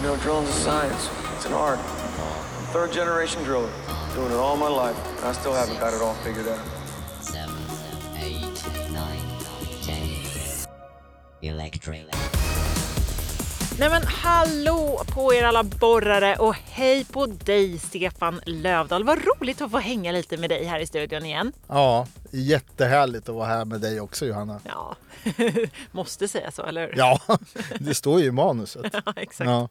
You know, drilling's a science. It's an art. I'm third generation driller, doing it all my life, and I still haven't got it all figured out. seven, eight, nine, ten. Electric. Nej men hallå på er alla borrare och hej på dig Stefan Lövdahl. Vad roligt att få hänga lite med dig här i studion igen. Ja, jättehärligt att vara här med dig också Johanna. Ja, måste säga så, eller hur? Ja, det står ju i manuset. Ja, exakt. Ja.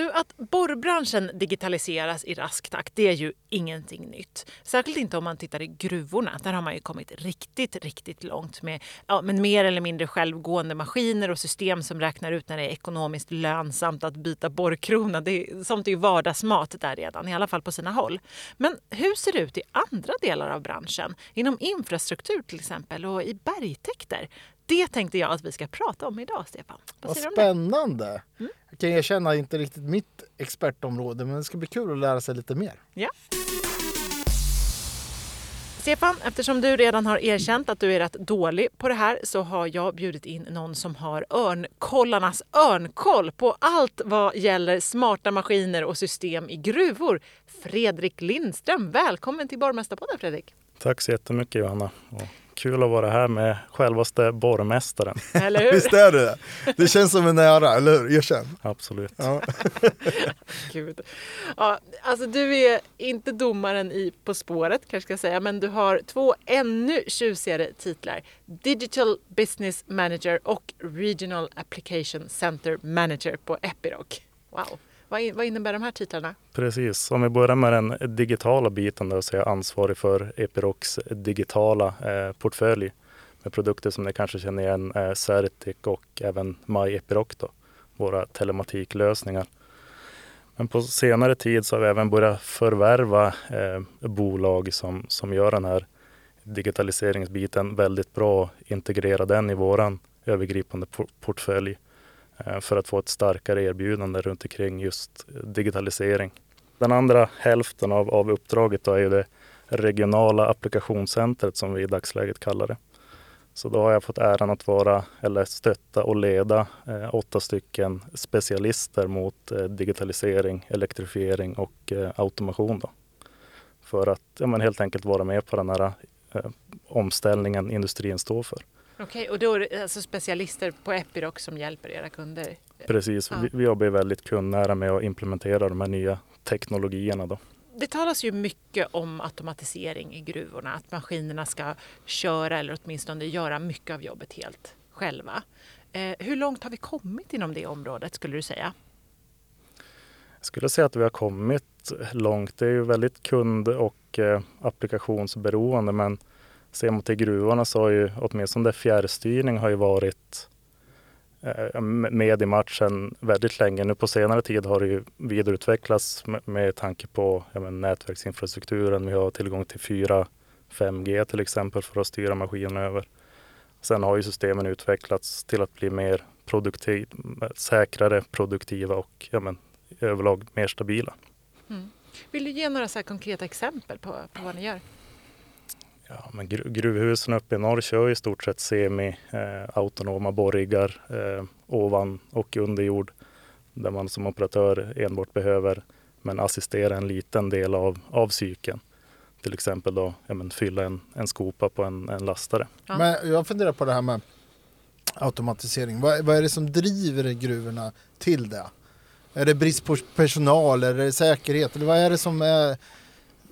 Du, att borrbranschen digitaliseras i rask takt, det är ju ingenting nytt. Särskilt inte om man tittar i gruvorna. Där har man ju kommit riktigt, riktigt långt med ja, men mer eller mindre självgående maskiner och system som räknar ut när det är ekonomiskt lönsamt att byta borrkrona. Det är, sånt är ju vardagsmat där redan, i alla fall på sina håll. Men hur ser det ut i andra delar av branschen? Inom infrastruktur till exempel och i bergtäkter? Det tänkte jag att vi ska prata om idag, Stefan. Vad Vad spännande! Jag kan erkänna inte riktigt mitt expertområde men det ska bli kul att lära sig lite mer. Ja. Stefan, eftersom du redan har erkänt att du är rätt dålig på det här så har jag bjudit in någon som har örnkollarnas örnkoll på allt vad gäller smarta maskiner och system i gruvor. Fredrik Lindström, välkommen till Borgmästarpodden Fredrik! Tack så jättemycket Johanna. Kul att vara här med självaste borgmästaren. Eller hur? Visst är det det? Det känns som en ära, eller hur? Erkänn! Absolut. Ja. Gud. Ja, alltså du är inte domaren i På spåret kanske ska jag säga, men du har två ännu tjusigare titlar. Digital Business Manager och Regional Application Center Manager på Epiroc. Wow. Vad, vad innebär de här titlarna? Precis. Om vi börjar med den digitala biten där så är jag ansvarig för Epirocs digitala eh, portfölj med produkter som ni kanske känner igen, eh, Certic och även MyEpiroc då, våra telematiklösningar. Men på senare tid så har vi även börjat förvärva eh, bolag som, som gör den här digitaliseringsbiten väldigt bra och integrera den i våran övergripande por- portfölj eh, Eh, för att få ett starkare erbjudande runt omkring just digitalisering. Den andra hälften av, av uppdraget då är ju det regionala applikationscentret som vi i dagsläget kallar det. Så då har jag fått äran att vara eller stötta och leda eh, åtta stycken specialister mot eh, digitalisering, elektrifiering och eh, automation. Då. För att ja, men helt enkelt vara med på den här eh, omställningen industrin står för. Okej, och då är det alltså specialister på Epiroc som hjälper era kunder? Precis, Ja. vi, vi jobbar väldigt kundnära med att implementera de här nya teknologierna. Då. Det talas ju mycket om automatisering i gruvorna, att maskinerna ska köra eller åtminstone göra mycket av jobbet helt själva. Eh, hur långt har vi kommit inom det området skulle du säga? Jag skulle säga att vi har kommit långt. Det är ju väldigt kund och eh, applikationsberoende men ser man till gruvorna så har ju åtminstone fjärrstyrning har ju varit eh, med i matchen väldigt länge. Nu på senare tid har det ju vidareutvecklats med, med tanke på men, nätverksinfrastrukturen. Vi har tillgång till 4 5G till exempel för att styra maskinerna över. Sen har ju systemen utvecklats till att bli mer produktiv, säkrare, produktiva och ja, men, överlag mer stabila. Mm. Vill du ge några så här konkreta exempel på, på vad ni gör? Ja, men gru- gruvhusen uppe i norr kör i stort sett semi-autonoma borriggar eh, ovan och under jord där man som operatör enbart behöver men assistera en liten del av, av cykeln. Till exempel då, ja, men fylla en, en skopa på en, en lastare. Ja. Men jag funderar på det här med automatisering. Vad, vad är det som driver gruvorna till det? Är det brist på personal? Är det säkerhet? Eller vad är det som är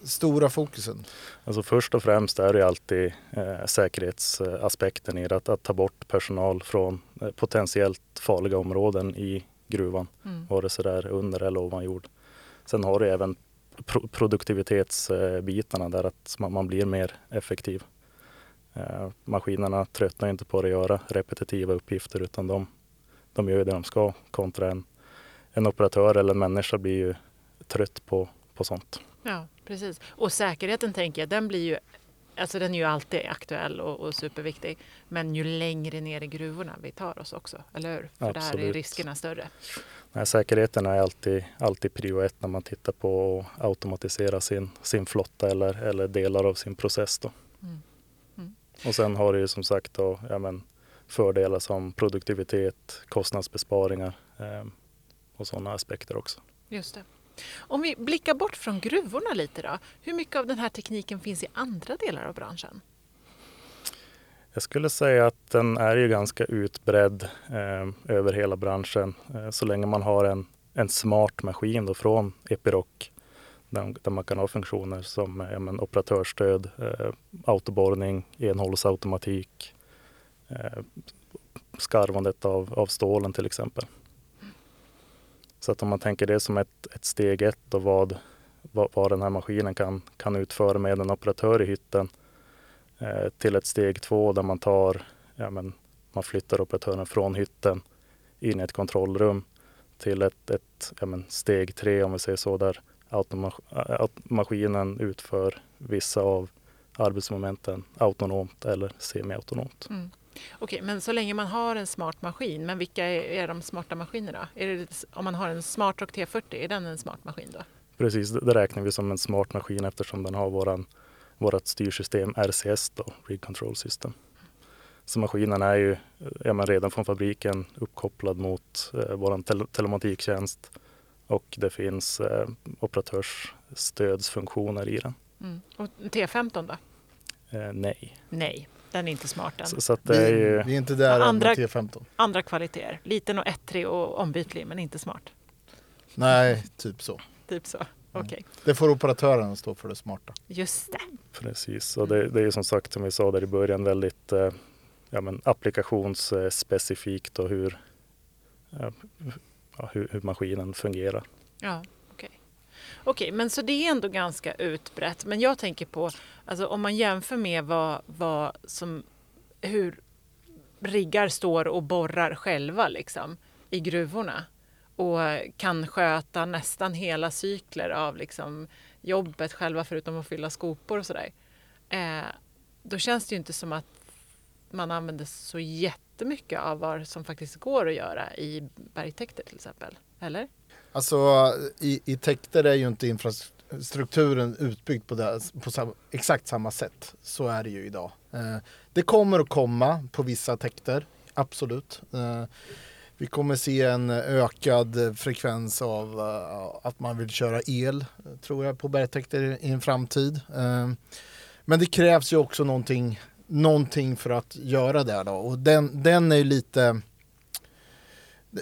stora fokusen? Alltså först och främst är det alltid eh, säkerhetsaspekten i det, att, att ta bort personal från eh, potentiellt farliga områden i gruvan, Mm. vare sig det är under eller ovan jord. Sen har du även pro- produktivitetsbitarna där att man, man blir mer effektiv. Eh, maskinerna tröttnar inte på att göra repetitiva uppgifter utan de, de gör det de ska kontra en, en operatör eller en människa blir ju trött på, på sånt. Ja, precis. Och säkerheten tänker jag, den blir ju Alltså den är ju alltid aktuell och, och superviktig. Men ju längre ner i gruvorna vi tar oss också, eller hur? För där är Absolut. riskerna större. Nej, säkerheten är alltid, alltid prio ett när man tittar på att automatisera sin, sin flotta eller, eller delar av sin process. Då. Mm. Mm. Och sen har det ju som sagt då, ja, men, fördelar som produktivitet, kostnadsbesparingar eh, och sådana aspekter också. Just det. Om vi blickar bort från gruvorna lite då. Hur mycket av den här tekniken finns i andra delar av branschen? Jag skulle säga att den är ju ganska utbredd eh, över hela branschen eh, så länge man har en, en smart maskin då från Epiroc där, där man kan ha funktioner som eh, ja, men, operatörsstöd, eh, autoborrning, enhållsautomatik, eh, skarvandet av, av stålen till exempel. Så att om man tänker det som ett, ett steg ett och vad, vad, vad den här maskinen kan, kan utföra med en operatör i hytten eh, till ett steg två där man tar, ja, men, man flyttar operatören från hytten in i ett kontrollrum till ett, ett ja, men, steg tre om vi säger så där äh, maskinen utför vissa av arbetsmomenten autonomt eller semiautonomt. Mm. Okej, men så länge man har en smart maskin, men vilka är, är de smarta maskinerna? Är det, om man har en Smartrock T40, är den en smart maskin då? Precis, det räknar vi som en smart maskin eftersom den har våran, vårat styrsystem RCS, då, Rig Control System. Så maskinen är ju ja, men redan från fabriken uppkopplad mot eh, vår tel telematiktjänst och det finns eh, operatörsstödsfunktioner i den. Mm. Och T15 då? Eh, nej. Nej, den är inte smart än. Så, så att det är Vi, ju, vi är inte där än Andra- med T15. Andra kvaliteter. Liten och ettrig och ombytlig, men inte smart. Nej, typ så. Typ så. Okej, Det får operatören stå för det smarta. just det. Precis, och det, det är ju som sagt som vi sa där i början väldigt eh, ja, men applikationsspecifikt och hur, ja, hur, hur maskinen fungerar. Ja, okej. Men så det är ändå ganska utbrett. Men jag tänker på, alltså om man jämför med vad, vad som, hur riggar står och borrar själva liksom i gruvorna och kan sköta nästan hela cykler av liksom jobbet själva förutom att fylla skopor och sådär. Eh, då känns det ju inte som att man använder så jättemycket av vad som faktiskt går att göra i bergtäkter till exempel. Eller? Alltså i, i täkter är ju inte infrastrukturen utbyggd på, det, på sam, exakt samma sätt. Så är det ju idag. Eh, det kommer att komma på vissa täkter, absolut. Eh, vi kommer se en ökad frekvens av eh, att man vill köra el, tror jag, på bergtäkter i en framtid. Eh, men det krävs ju också någonting, någonting för att göra det då. Och den, den är ju lite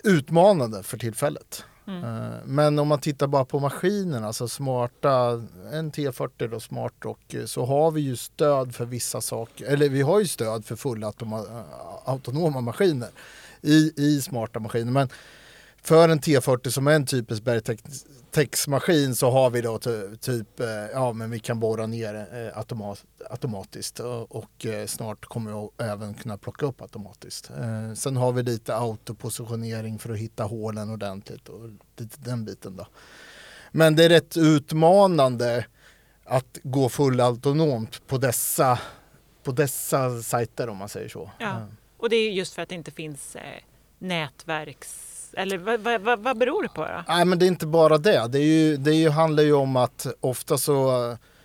utmanande för tillfället. Mm. Eh, men om man tittar bara på maskinerna, alltså smarta, en T40 då, smart och eh, så har vi ju stöd för vissa saker, eller vi har ju stöd för fulla eh, autonoma maskiner i, i smarta maskiner. Men för en T40 som är en typisk bergtäcksmaskin så har vi då ty, typ, eh, ja men vi kan borra ner eh, automat, automatiskt och, och eh, snart kommer att även kunna plocka upp automatiskt. Eh, sen har vi lite autopositionering för att hitta hålen ordentligt och lite den biten då. Men det är rätt utmanande att gå fullautonomt på dessa, på dessa sajter om man säger så. Ja. Och det är just för att det inte finns eh, nätverks... Eller vad, vad, vad, beror det på då? Nej men det är inte bara det. Det, är ju, det är ju, handlar ju om att ofta så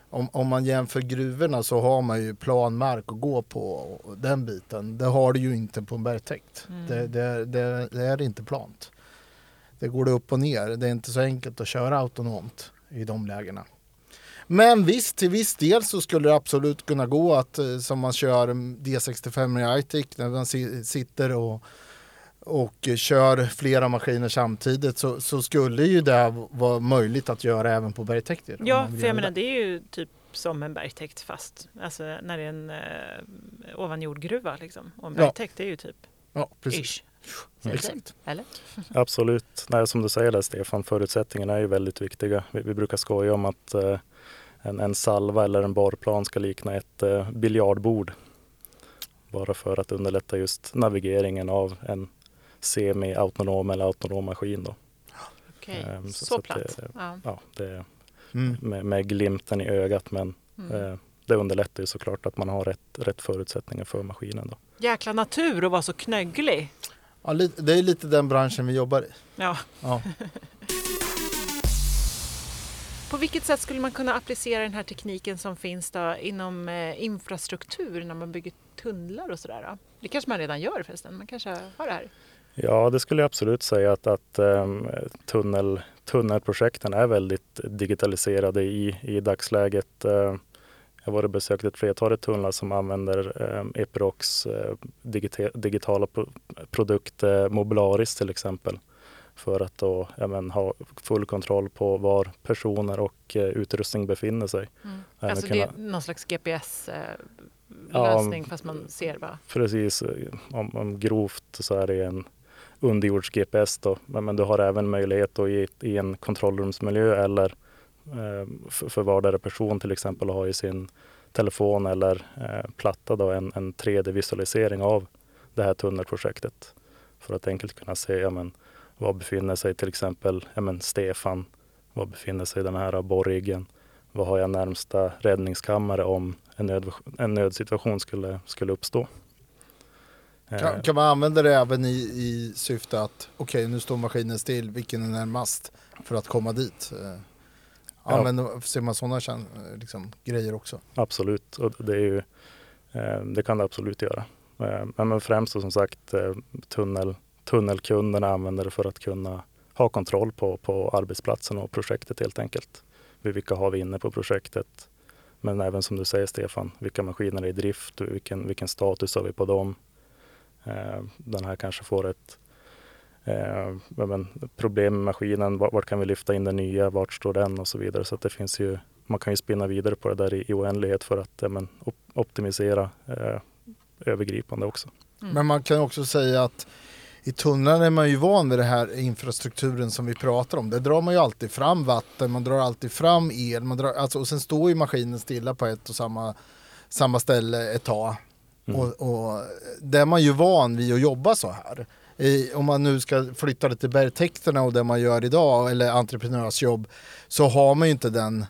om, om man jämför gruvorna så har man ju planmark att gå på den biten. Det har du ju inte på en bergtäkt. Det, det, det, det är inte plant. Det går det upp och ner. Det är inte så enkelt att köra autonomt i de lägena. Men visst, till viss del så skulle det absolut kunna gå att eh, som man kör D65 i ITIC när man si- sitter och och kör flera maskiner samtidigt så, så skulle ju det vara möjligt att göra även på bergtäkter. Ja, för jag menar det. är ju typ som en bergtäkt fast alltså när det är en eh, ovanjordgruva liksom. Och en Ja. bergtäkt är ju typ Ja, precis. ish. Säger Exakt. det. Eller? Absolut. Nej, som du säger där Stefan, förutsättningarna är ju väldigt viktiga. Vi, vi brukar skoja om att eh, en, en salva eller en borrplan ska likna ett eh, biljardbord. Bara för att underlätta just navigeringen av en semi-autonom eller autonom maskin. Då. Okej, Ehm, så, så att platt. det- Ja. Ja, det Mm. med, med glimten i ögat men Mm. eh, det underlättar ju såklart att man har rätt, rätt förutsättningar för maskinen. Då. Jäkla natur och vara så knögglig. Ja, det är lite den branschen vi jobbar i. Ja. Ja. På vilket sätt skulle man kunna applicera den här tekniken som finns då inom eh, infrastruktur när man bygger tunnlar och sådär? Då? Det kanske man redan gör förresten, man kanske har det här. Ja, det skulle jag absolut säga att, att um, tunnel, tunnelprojekten är väldigt digitaliserade i, i dagsläget. Uh, jag har besökt ett flertal tunnlar som använder um, Epirocs uh, digita digitala pro produkt uh, Mobilaris till exempel för att då även ha full kontroll på var personer och uh, utrustning befinner sig. Mm. Alltså kunna... det är någon slags GPS-lösning ja, fast man ser bara? Precis, om, om grovt så är det en underjords-GPS då. Men, men, du har även möjlighet då i, i en kontrollrumsmiljö eller eh, för vardera person till exempel att ha i sin telefon eller eh, platta då en, en 3D-visualisering av det här tunnelprojektet. För att enkelt kunna se ja, men, var befinner sig till exempel ja, men, Stefan, var befinner sig den här borriggen, var har jag närmsta räddningskammare om en, nöd, en nödsituation skulle, skulle uppstå. Kan, eh. kan, man använda det även i, i syfte att okej okay, nu står maskinen still, vilken är närmast för att komma dit? Eh, använder, ja. Ser man sådana liksom, grejer också? Absolut, och det, är ju, eh, det kan det absolut göra. Men främst som sagt tunnel, tunnelkunderna använder det för att kunna ha kontroll på, på arbetsplatsen och projektet helt enkelt. Vilka har vi inne på projektet? Men även som du säger Stefan, vilka maskiner är i drift? Vilken, vilken status har vi på dem? Eh, den här kanske får ett eh, men, problem med maskinen. Vart, vart, kan vi lyfta in den nya? Vart står den? Och så vidare. Så att det finns ju, man kan ju spinna vidare på det där i, i oändlighet för att men, op optimisera eh, övergripande också. Mm. Men man kan också säga att i tunneln är man ju van vid den här infrastrukturen som vi pratar om. Där drar man ju alltid fram vatten, man drar alltid fram el. Man drar, alltså, och sen står ju maskinen stilla på ett och samma, samma ställe ett tag. Mm. Och, och där är man ju van vid att jobba så här. I, om man nu ska flytta det till bergtäkterna och det man gör idag eller entreprenörsjobb så har man ju inte den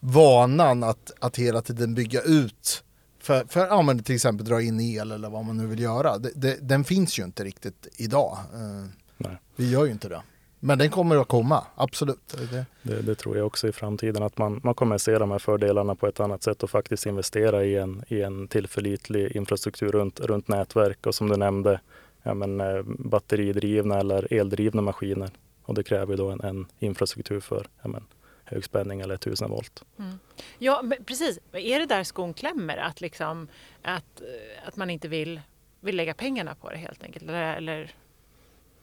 vanan att, att hela tiden bygga ut för, för ja, men till exempel dra in el eller vad man nu vill göra. Det, det, den finns ju inte riktigt idag. Uh, vi gör ju inte det. Men den kommer att komma, absolut. Det... Det, det, tror jag också i framtiden, att man, man kommer att se de här fördelarna på ett annat sätt och faktiskt investera i en, i en tillförlitlig infrastruktur runt, runt nätverk och som du nämnde, ja, men, eh, batteridrivna eller eldrivna maskiner. Och det kräver då en, en infrastruktur för ja, men, högspänning eller 1000 volt. Mm. Ja, precis. Är det där skon klämmer? Att, liksom, att, eh, att man inte vill, vill lägga pengarna på det helt enkelt? Eller, eller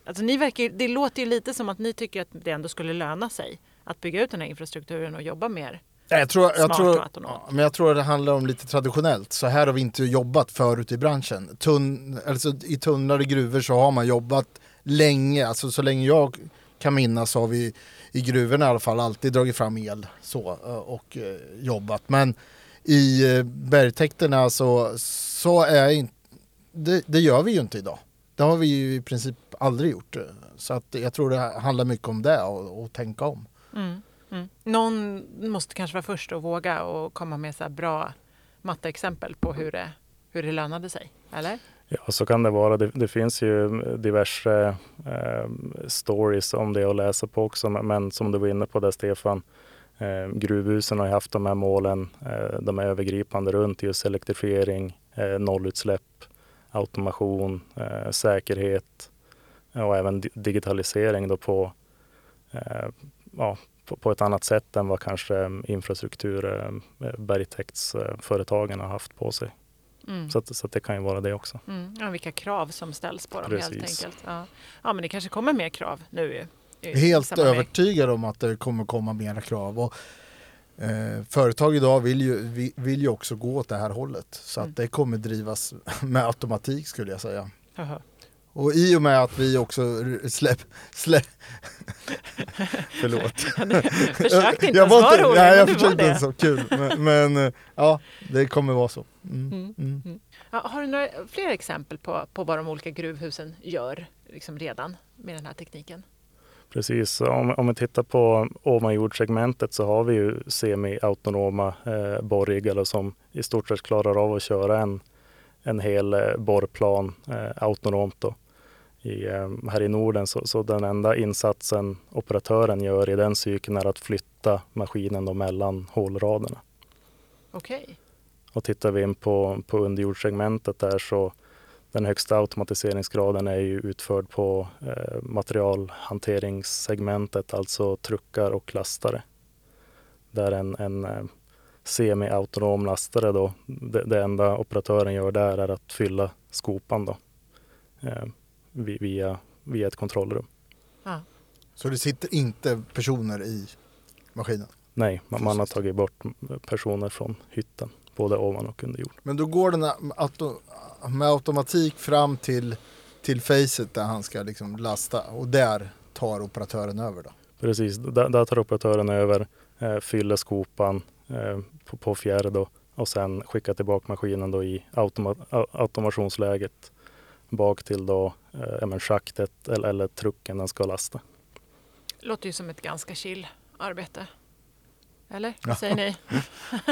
Alltså ni verkar, det låter ju lite som att ni tycker att det ändå skulle löna sig att bygga ut den här infrastrukturen och jobba mer jag tror, jag tror, men jag tror att det handlar om lite traditionellt. Så här har vi inte jobbat förut i branschen. Tun, alltså, I tunnlar och gruvor så har man jobbat länge. Alltså så länge jag kan minnas så har vi i gruvorna i alla fall alltid dragit fram el så, eh, och eh, jobbat. Men i eh, bergtäkterna så, så är inte, det, det gör vi ju inte idag. Det har vi ju i princip aldrig gjort. Så att jag tror det handlar mycket om det och, och tänka om. Mm, mm. Någon måste kanske vara först och våga och komma med så bra matteexempel på hur det, hur det lönade sig, eller? Ja, så kan det vara. Det, det finns ju diverse eh, stories om det att läsa på också. Men som du var inne på där Stefan, eh, gruvhusen har ju haft de här målen, eh, de är övergripande runt just elektrifiering, eh, nollutsläpp, automation, eh, säkerhet och även digitalisering då på, eh, ja, på, på, ett annat sätt än vad kanske infrastruktur, eh, bergtäktsföretagen har haft på sig. Mm. Så, att, så att det kan ju vara det också. Mm. Ja, vilka krav som ställs på dem Precis. helt enkelt. Ja. ja, men det kanske kommer mer krav nu. Helt övertygad om att det kommer komma mera krav. Och, eh, företag idag vill ju, vill ju också gå åt det här hållet. Så mm. att det kommer drivas med automatik skulle jag säga. Aha. Och i och med att vi också släpp... släpp Förlåt. försökte inte jag vara rolig, Nej, jag försökte inte så kul. Men, men, ja, det kommer vara så. Mm. Mm. Mm. mm. Ja, har du några fler exempel på, på vad de olika gruvhusen gör liksom redan med den här tekniken? Precis, om, om vi tittar på ovanjordsegmentet så har vi ju semi-autonoma eh, borriggar som i stort sett klarar av att köra en, en hel eh, borrplan eh, autonomt. Då. I, eh, här i Norden så, så, den enda insatsen operatören gör i den cykeln är att flytta maskinen då mellan hålraderna. Okej. Okay. Och tittar vi in på, på underjordssegmentet där så den högsta automatiseringsgraden är ju utförd på eh, materialhanteringssegmentet, alltså truckar och lastare. Där en, en eh, semi-autonom lastare då, det, det enda operatören gör där är att fylla skopan då, eh, vi- via, via ett kontrollrum. Ja. Så det sitter inte personer i maskinen? Nej, man, man har tagit bort personer från hytten, både ovan och under jord. Men då går den med automatik fram till, till facet där han ska liksom lasta och där tar operatören över då? Precis, där, där tar operatören över, eh, fyller skopan eh, på, på fjärr då, och sen skickar tillbaka maskinen då i automa, au- automationsläget bak till då, eh, schaktet eller, eller trucken den ska lasta. Låter ju som ett ganska chill arbete. Eller? Vad säger ni?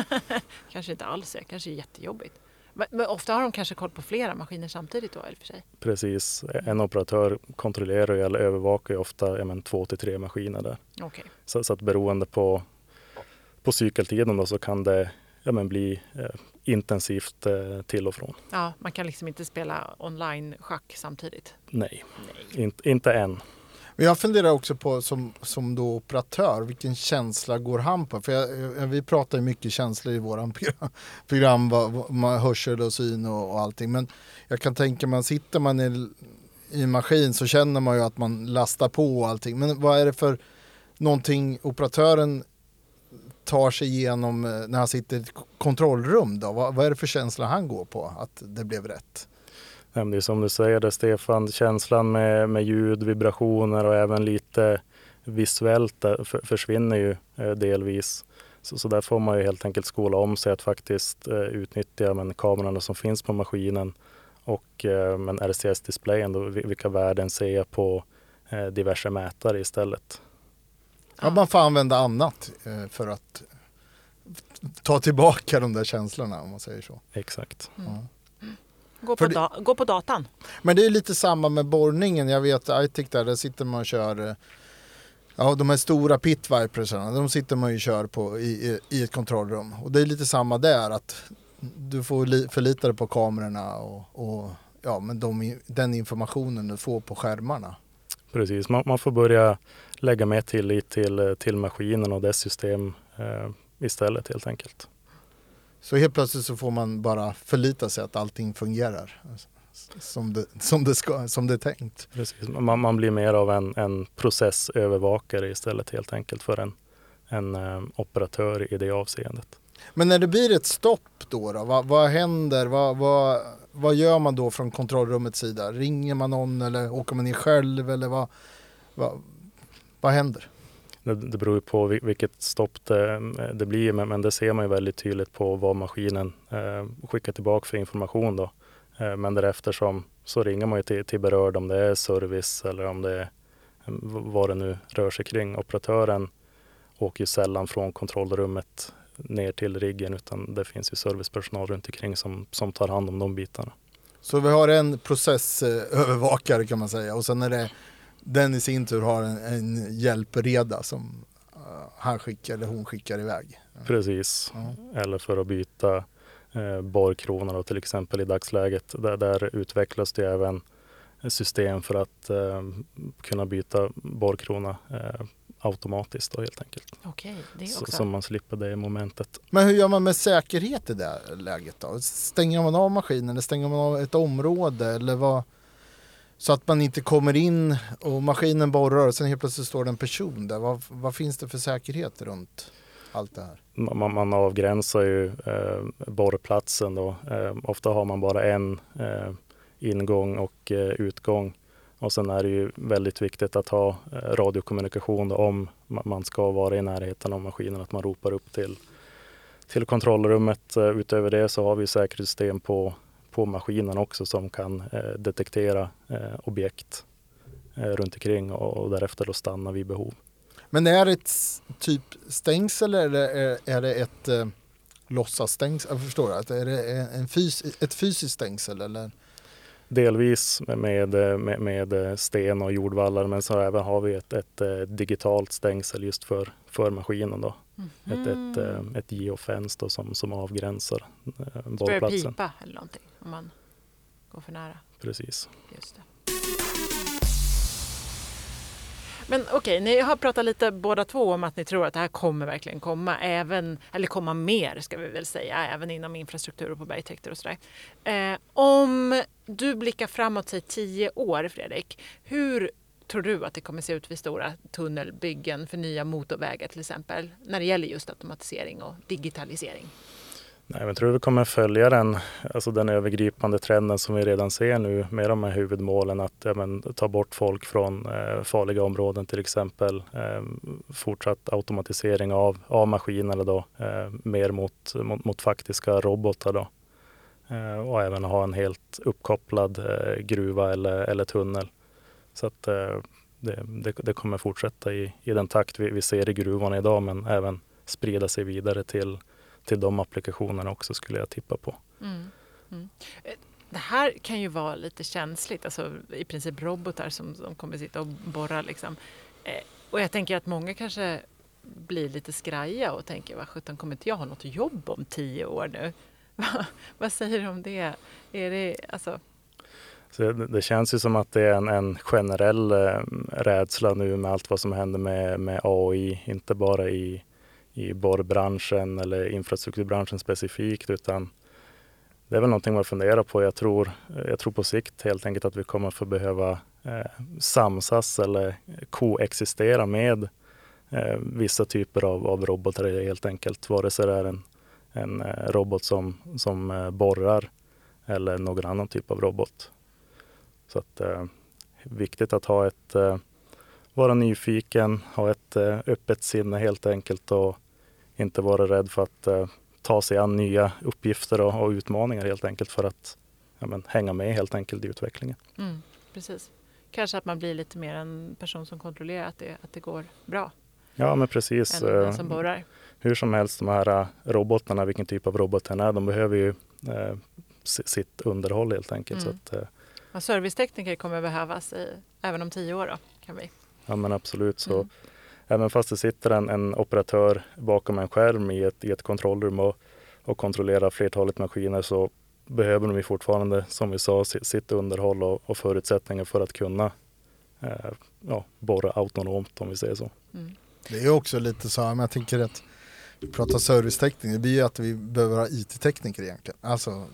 kanske inte alls är, kanske är jättejobbigt. Men, men ofta har de kanske koll på flera maskiner samtidigt då, och för sig. Precis, en operatör kontrollerar ju eller övervakar ju ofta ja, men, två till tre maskiner där. Okej. Så, så att beroende på, på cykeltiden då, så kan det ja, men, bli eh, intensivt eh, till och från. Ja, man kan liksom inte spela online-schack samtidigt. Nej, inte, inte än. Men jag funderar också på som, som då operatör, vilken känsla går han på? För jag, eh, vi pratar ju mycket känslor i våran program, program vad, vad, hörsel och syn och, och allting. Men jag kan tänka mig, sitter man i, i en maskin så känner man ju att man lastar på och allting. Men vad är det för någonting operatören tar sig igenom eh, när han sitter i ett kontrollrum då? Vad, vad är det för känsla han går på att det blev rätt? Det är som du säger det Stefan, känslan med, med ljud, vibrationer och även lite visuellt för, försvinner ju eh, delvis. Så, så där får man ju helt enkelt skola om sig att faktiskt eh, utnyttja men, kamerorna som finns på maskinen och eh, men RCS-displayen, vilka värden ser jag på diverse mätare istället. Ja, man får använda annat för att ta tillbaka de där känslorna om man säger så. Exakt. Gå på, det- da- gå på datan. Men det är lite samma med borrningen. Jag vet ITIC där, där sitter man och kör eh, Ja, de här stora pit vipersarna, de sitter man ju och kör på i, i, i ett kontrollrum. Och det är lite samma där, att du får li, förlita dig på kamerorna och, och ja, men de, den informationen du får på skärmarna. Precis, man, man får börja lägga mer tillit till, eh, till maskinen och dess system eh, istället helt enkelt. Så helt plötsligt så får man bara förlita sig att allting fungerar som det, som det, ska, som det är tänkt. Precis. Man, man blir mer av en, en processövervakare istället helt enkelt för en, en eh, operatör i det avseendet. Men när det blir ett stopp då, då vad, vad händer? Vad, vad, vad gör man då från kontrollrummets sida? Ringer man någon eller åker man ner själv eller vad, vad, vad händer? Det, det beror ju på vilket stopp det, det blir men, men det ser man ju väldigt tydligt på vad maskinen eh, skickar tillbaka för information då. Eh, men därefter som, så ringer man ju till, till berörd om det är service eller om det är eh, vad det nu rör sig kring. Operatören åker ju sällan från kontrollrummet ner till riggen utan det finns ju servicepersonal runt omkring som, som tar hand om de bitarna. Så vi har en processövervakare kan man säga och sen är det den i sin tur har en, en hjälpreda som eh, han skickar eller hon skickar iväg. Precis, Ja. eller för att byta eh, borrkronor då, till exempel i dagsläget. Där, där utvecklas det även system för att eh, kunna byta borrkrona eh, automatiskt då, helt enkelt. Okej, det Så, också. så man slipper det momentet. Men hur gör man med säkerhet i det här läget då? Stänger man av maskinen eller stänger man av ett område eller vad? Så att man inte kommer in och maskinen borrar och sen helt plötsligt står det en person där. Vad, vad finns det för säkerhet runt allt det här? Man, man avgränsar ju eh, borrplatsen då. Eh, ofta har man bara en eh, ingång och eh, utgång. Och sen är det ju väldigt viktigt att ha eh, radiokommunikation då, om man ska vara i närheten av maskinen, att man ropar upp till, till kontrollrummet. Eh, utöver det så har vi säkerhetssystem på, på maskinen också som kan eh, detektera eh, objekt eh, runt omkring och, och därefter då stanna vid behov. Men är det ett typ stängsel eller är, är det ett eh, låtsasstängsel? Jag förstår att är det en fys, ett fysiskt stängsel eller? Delvis med, med, med sten och jordvallar men så även har vi ett, ett, eh, digitalt stängsel just för, för maskinen. Då. Ett, ett, Mm. eh, ett geofence som, som avgränsar eh, Börjar borrplatsen. pipa eller någonting. Om man... gå för nära. Precis. Just det. Men okej, ni har pratat lite båda två om att ni tror att det här kommer verkligen komma, även, eller komma mer ska vi väl säga, även inom infrastruktur och på bergtäkter och sådär. Eh, om du blickar framåt, säg tio år Fredrik, hur tror du att det kommer se ut vid stora tunnelbyggen för nya motorvägar till exempel, när det gäller just automatisering och digitalisering? Nej, men jag tror vi kommer följa den, alltså den övergripande trenden som vi redan ser nu med de här huvudmålen att ja, men, ta bort folk från eh, farliga områden till exempel. Eh, fortsatt automatisering av, av maskinerna då, eh, mer mot, mot, mot, faktiska robotar då. Eh, och även ha en helt uppkopplad eh, gruva eller, eller tunnel. Så att eh, det, det, det, kommer fortsätta i, i den takt vi, vi ser i gruvorna idag men även sprida sig vidare till till de applikationerna också skulle jag tippa på. Mm. Mm. Det här kan ju vara lite känsligt, alltså i princip robotar som, som kommer sitta och borra. Liksom. Eh, och jag tänker att många kanske blir lite skraja och tänker vad sjutton kommer inte jag ha något jobb om tio år nu? vad säger du om det? Är det alltså... Så det, det känns ju som att det är en, en generell eh, rädsla nu med allt vad som händer med, med AI, inte bara i i borrbranschen eller infrastrukturbranschen specifikt utan det är väl någonting man funderar på. Jag tror, jag tror på sikt helt enkelt att vi kommer få behöva eh, samsas eller koexistera med eh, vissa typer av, av robotar helt enkelt. Vare sig det är en, en eh, robot som, som eh, borrar eller någon annan typ av robot. Så att eh, viktigt att ha ett eh, vara nyfiken, ha ett eh, öppet sinne helt enkelt och inte vara rädd för att eh, ta sig an nya uppgifter och, och, utmaningar helt enkelt för att ja, men, hänga med helt enkelt i utvecklingen. Mm, precis. Kanske att man blir lite mer en person som kontrollerar att det, att det går bra. Ja men precis. Än den som borrar. Hur som helst, de här eh, robotarna, vilken typ av robot den är, de behöver ju eh, sitt underhåll helt enkelt. Mm. Så att, eh, servicetekniker kommer behövas i, även om tio år då, kan vi. Ja men absolut. Så mm även fast det sitter en, en operatör bakom en skärm i ett, i ett kontrollrum och, och kontrollerar flertalet maskiner så behöver de fortfarande, som vi sa, sitt underhåll och, och förutsättningar för att kunna eh, ja, borra autonomt om vi säger så. Mm. Det är också lite så, men jag tänker att vi pratar serviceteknik, det blir ju att vi behöver ha IT-tekniker egentligen. Alltså,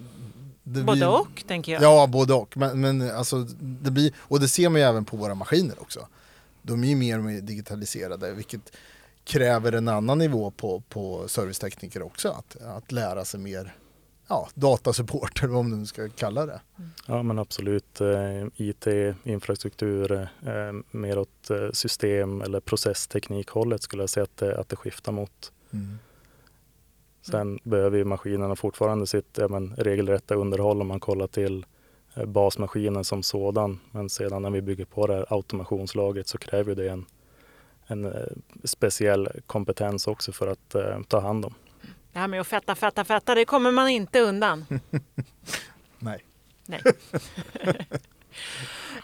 både blir, och tänker jag. Ja, både och. Men, men alltså, det blir, och det ser man ju även på våra maskiner också de är ju mer och mer digitaliserade vilket kräver en annan nivå på, på servicetekniker också. Att, att lära sig mer ja, datasupport eller vad man nu ska kalla det. Mm. Ja men absolut. Eh, IT, infrastruktur, eh, mer åt eh, system eller processteknikhållet skulle jag säga att det, att det skiftar mot. Mm. Sen behöver ju maskinerna fortfarande sitt ja, men, regelrätta underhåll om man kollar till basmaskinen som sådan. Men sedan när vi bygger på det här automationslagret så kräver det en, en eh, speciell kompetens också för att eh, ta hand om. Det här med att fetta, fetta, fetta, det kommer man inte undan. Nej. Nej.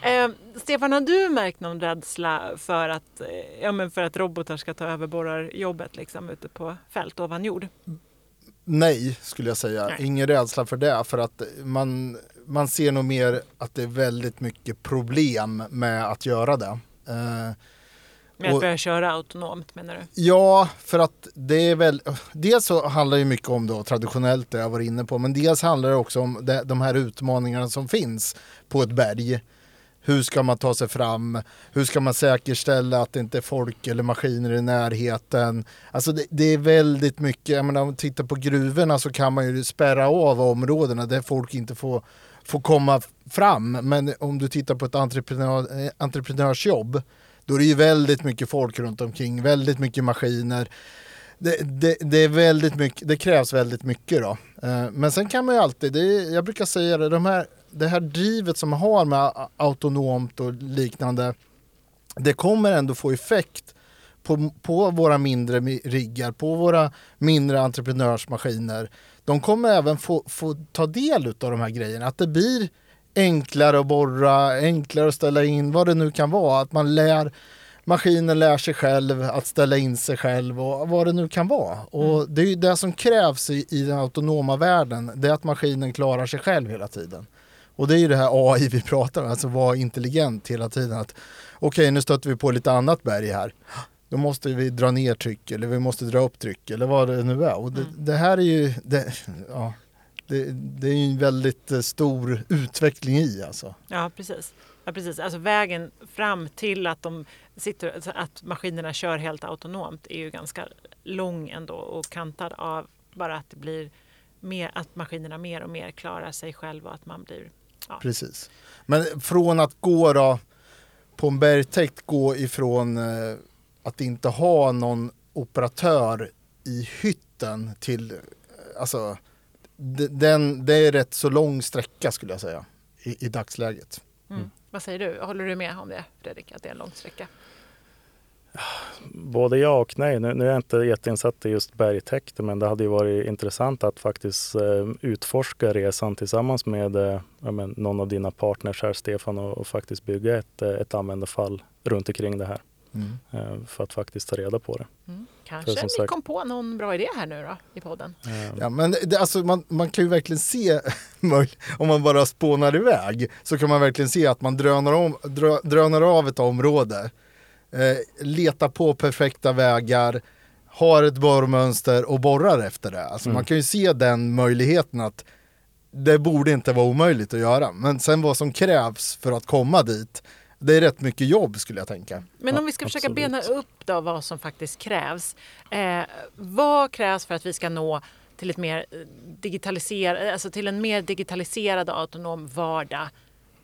eh, Stefan, har du märkt någon rädsla för att, eh, ja, men för att robotar ska ta över borrarjobbet liksom, ute på fält ovan jord? Nej, skulle jag säga. Nej. Ingen rädsla för det. För att man, man ser nog mer att det är väldigt mycket problem med att göra det. Eh, med att börja köra autonomt menar du? Ja, för att det är väl, dels så handlar det mycket om då traditionellt det jag var inne på, men dels handlar det också om det, de här utmaningarna som finns på ett berg. Hur ska man ta sig fram? Hur ska man säkerställa att det inte är folk eller maskiner i närheten? Alltså det, det är väldigt mycket, jag menar, om man tittar på gruvorna så kan man ju spärra av områdena där folk inte får, får komma fram. Men om du tittar på ett entreprenör, eh, entreprenörsjobb då är det ju väldigt mycket folk runt omkring, väldigt mycket maskiner. Det, det, det, är väldigt mycket, det krävs väldigt mycket då. Eh, men sen kan man ju alltid, det är, jag brukar säga det, de här det här drivet som man har med autonomt och liknande, det kommer ändå få effekt på, på våra mindre riggar, på våra mindre entreprenörsmaskiner. De kommer även få, få ta del av de här grejerna, att det blir enklare att borra, enklare att ställa in, vad det nu kan vara. Att man lär, maskinen lär sig själv att ställa in sig själv och vad det nu kan vara. Och mm. det är ju det som krävs i, i den autonoma världen, det är att maskinen klarar sig själv hela tiden. Och det är ju det här AI vi pratar om, alltså vara intelligent hela tiden. att Okej, nu stöter vi på lite annat berg här. Då måste vi dra ner tryck eller vi måste dra upp tryck eller vad det nu är. Och det, det här är ju, det, ja, det, det är en väldigt eh, stor utveckling i alltså. Ja, precis. Ja, precis. Alltså vägen fram till att, de sitter, alltså att maskinerna kör helt autonomt är ju ganska lång ändå och kantad av bara att det blir mer, att maskinerna mer och mer klarar sig själva och att man blir Ja. Precis. Men från att gå då på en bergtäkt gå ifrån eh, att inte ha någon operatör i hytten till, alltså den, det är rätt så lång sträcka skulle jag säga i, i dagsläget. Mm. Vad säger du? Håller du med om det Fredrik, att det är en lång sträcka? Både ja och nej. Nu, nu är jag inte jätteinsatt i just bergtäkter men det hade ju varit intressant att faktiskt eh, utforska resan tillsammans med eh, men, någon av dina partners här Stefan och, och faktiskt bygga ett, eh, ett användarfall runt omkring det här Mm. eh, för att faktiskt ta reda på det. Mm. Kanske ni sagt- kom på någon bra idé här nu då i podden? Eh, Ja, men det, alltså man, man kan ju verkligen se, om man bara spånar iväg, så kan man verkligen se att man drönar, om, drö, drönar av ett område, eh, letar på perfekta vägar, har ett borrmönster och borrar efter det. Alltså Mm. man kan ju se den möjligheten att det borde inte vara omöjligt att göra. Men sen vad som krävs för att komma dit, det är rätt mycket jobb skulle jag tänka. Men om vi ska försöka absolut. bena upp då vad som faktiskt krävs. Eh, vad krävs för att vi ska nå till, ett mer eh, digitaliser- alltså till en mer digitaliserad och autonom vardag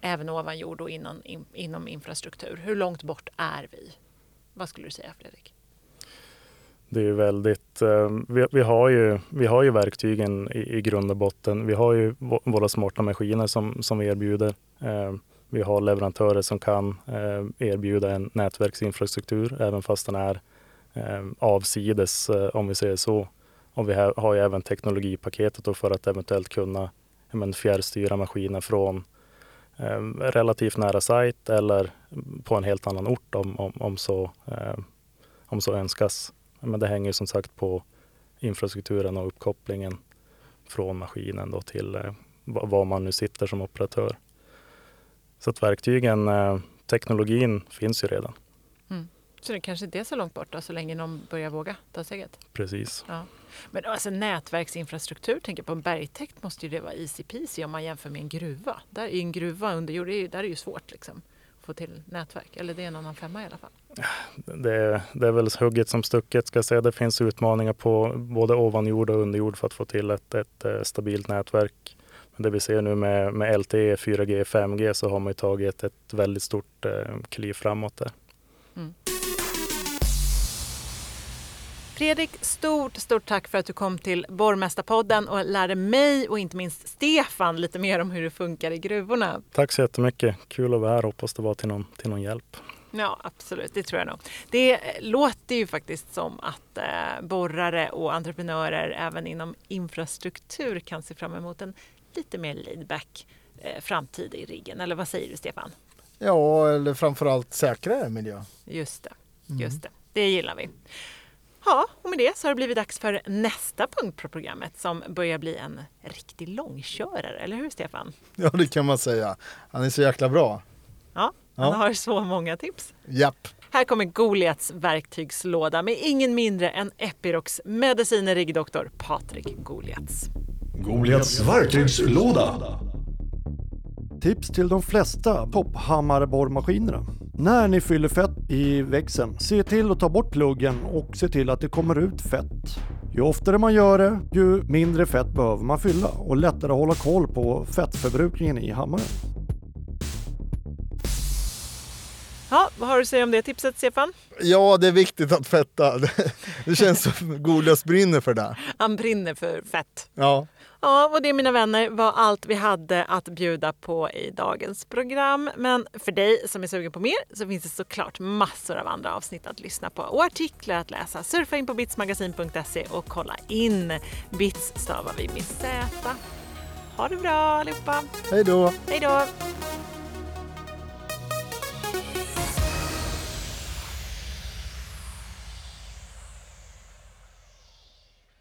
även ovan jord och inom, in, inom infrastruktur? Hur långt bort är vi? Vad skulle du säga Fredrik? Det är väldigt, eh, vi, vi, har ju, vi har ju verktygen i, i grund och botten. Vi har ju vå- våra smarta maskiner som, som vi erbjuder. Eh, vi har leverantörer som kan eh, erbjuda en nätverksinfrastruktur även fast den är eh, avsides eh, om vi säger så. Och vi har, ju även teknologipaketet för att eventuellt kunna men, fjärrstyra maskiner från relativt nära sajt eller på en helt annan ort om, om, om, så, om så önskas. Men det hänger som sagt på infrastrukturen och uppkopplingen från maskinen då till var man nu sitter som operatör. Så att verktygen, eh, teknologin finns ju redan. Så det kanske inte är så långt bort då, så länge någon börjar våga ta steget. Precis. Ja. Men alltså nätverksinfrastruktur, tänker jag på en bergtäkt måste ju det vara easy peasy om man jämför med en gruva. Där i en gruva under jord, är där är det ju svårt liksom att få till nätverk. Eller det är en annan femma i alla fall. Det, det är väl hugget som stucket ska jag säga. Det finns utmaningar på både ovan jord och under jord för att få till ett, ett eh, stabilt nätverk. Det vi ser nu med, med LTE, 4G, 5G så har man tagit ett väldigt stort eh, kliv framåt där. Fredrik, stort, stort tack för att du kom till Borgmästarpodden och lärde mig och inte minst Stefan lite mer om hur det funkar i gruvorna. Tack så jättemycket. Kul att vara här. Hoppas det var till någon, till någon hjälp. Ja, absolut. Det tror jag nog. Det eh, låter ju faktiskt som att eh, borrare och entreprenörer även inom infrastruktur kan se fram emot en lite mer laid-back eh, framtid i riggen. Eller vad säger du, Stefan? Ja, eller framförallt säkrare miljö. Just det, just det. Det gillar vi. Ja, och med det så har det blivit dags för nästa punkt på programmet som börjar bli en riktig långkörare, eller hur Stefan? Ja, det kan man säga. Han är så jäkla bra. Ja, han Ja. har så många tips. Japp. Här kommer Goliats verktygslåda med ingen mindre än Epirocs medicine riggdoktor Patrik Goliats. Goliats verktygslåda. Tips till de flesta topphammarborrmaskinerna. När ni fyller fett i växeln, se till att ta bort pluggen och se till att det kommer ut fett. Ju oftare man gör det, ju mindre fett behöver man fylla och lättare att hålla koll på fettförbrukningen i hammaren. Ja, vad har du att säga om det tipset Stefan? Ja, det är viktigt att fetta. Det känns som Golias brinner för det. Han brinner för fett. Ja. Ja, och det mina vänner var allt vi hade att bjuda på i dagens program. Men för dig som är sugen på mer så finns det såklart massor av andra avsnitt att lyssna på och artiklar att läsa. Surfa in på bitsmagasin.se och kolla in. Bits stavar vi med Z. Ha det bra allihopa. Hej då. Hej då!